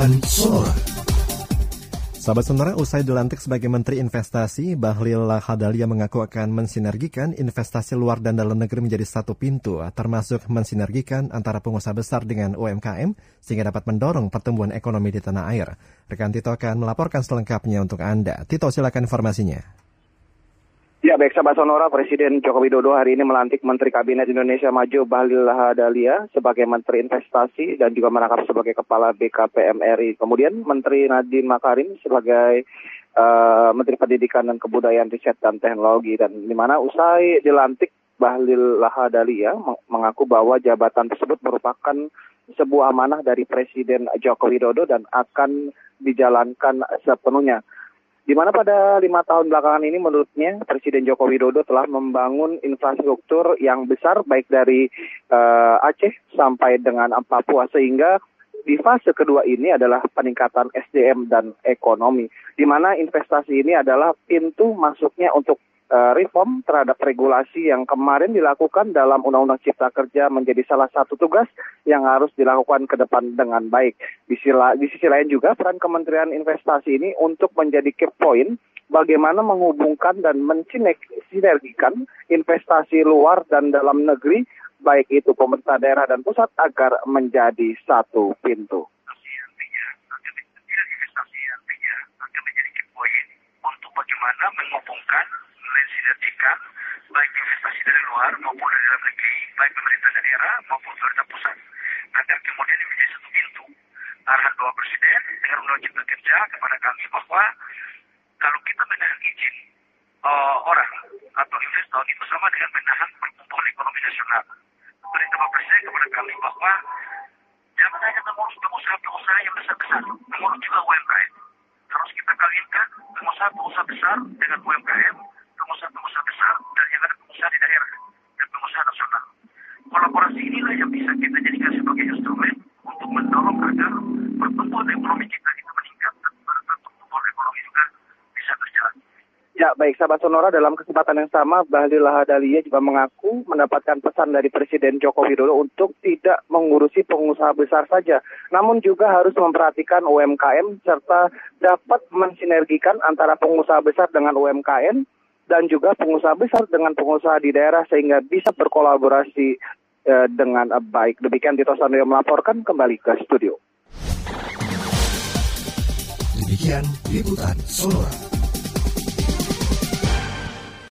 Sonora. Sahabat Sonora, usai dilantik sebagai Menteri Investasi, Bahlil Lahadalia mengaku akan mensinergikan investasi luar dan dalam negeri menjadi satu pintu, termasuk mensinergikan antara pengusaha besar dengan UMKM, sehingga dapat mendorong pertumbuhan ekonomi di tanah air. Rekan Tito akan melaporkan selengkapnya untuk Anda. Tito, silakan informasinya. Ya, baik sahabat Sonora, Presiden Joko Widodo hari ini melantik Menteri Kabinet Indonesia Maju Bahlil Lahadalia sebagai Menteri Investasi dan juga merangkap sebagai Kepala BKPM RI. Kemudian Menteri Nadine Makarim sebagai uh, Menteri Pendidikan dan Kebudayaan Riset dan Teknologi dan di mana usai dilantik Bahlil Lahadalia mengaku bahwa jabatan tersebut merupakan sebuah amanah dari Presiden Joko Widodo dan akan dijalankan sepenuhnya di mana pada lima tahun belakangan ini menurutnya Presiden Joko Widodo telah membangun infrastruktur yang besar baik dari uh, Aceh sampai dengan Papua sehingga di fase kedua ini adalah peningkatan SDM dan ekonomi di mana investasi ini adalah pintu masuknya untuk uh, reform terhadap regulasi yang kemarin dilakukan dalam Undang-Undang Cipta Kerja menjadi salah satu tugas yang harus dilakukan ke depan dengan baik. Di sisi, di sisi lain juga peran Kementerian Investasi ini untuk menjadi key point bagaimana menghubungkan dan mensinergikan investasi luar dan dalam negeri baik itu pemerintah daerah dan pusat agar menjadi satu pintu. bagaimana menghubungkan mensinergikan baik investasi dari luar maupun dari dalam negeri, baik pemerintah daerah maupun pemerintah pusat. Agar kemudian menjadi satu pintu arahan Bapak Presiden dengan Undang Cipta Kerja kepada kami bahwa kalau kita menahan izin uh, orang atau investor itu sama dengan menahan pertumbuhan ekonomi nasional. Perintah Bapak Presiden kepada kami bahwa jangan hanya mengurus pengusaha-pengusaha yang besar-besar, mengurus juga UMKM. Harus kita kawinkan pengusaha-pengusaha besar dengan UMKM Ya, baik sahabat Sonora dalam kesempatan yang sama Bahlil Lahadalia juga mengaku mendapatkan pesan dari Presiden Joko Widodo untuk tidak mengurusi pengusaha besar saja, namun juga harus memperhatikan UMKM serta dapat mensinergikan antara pengusaha besar dengan UMKM dan juga pengusaha besar dengan pengusaha di daerah sehingga bisa berkolaborasi eh, dengan baik. Demikian Tito Sandoyo melaporkan kembali ke studio. Demikian liputan Sonora.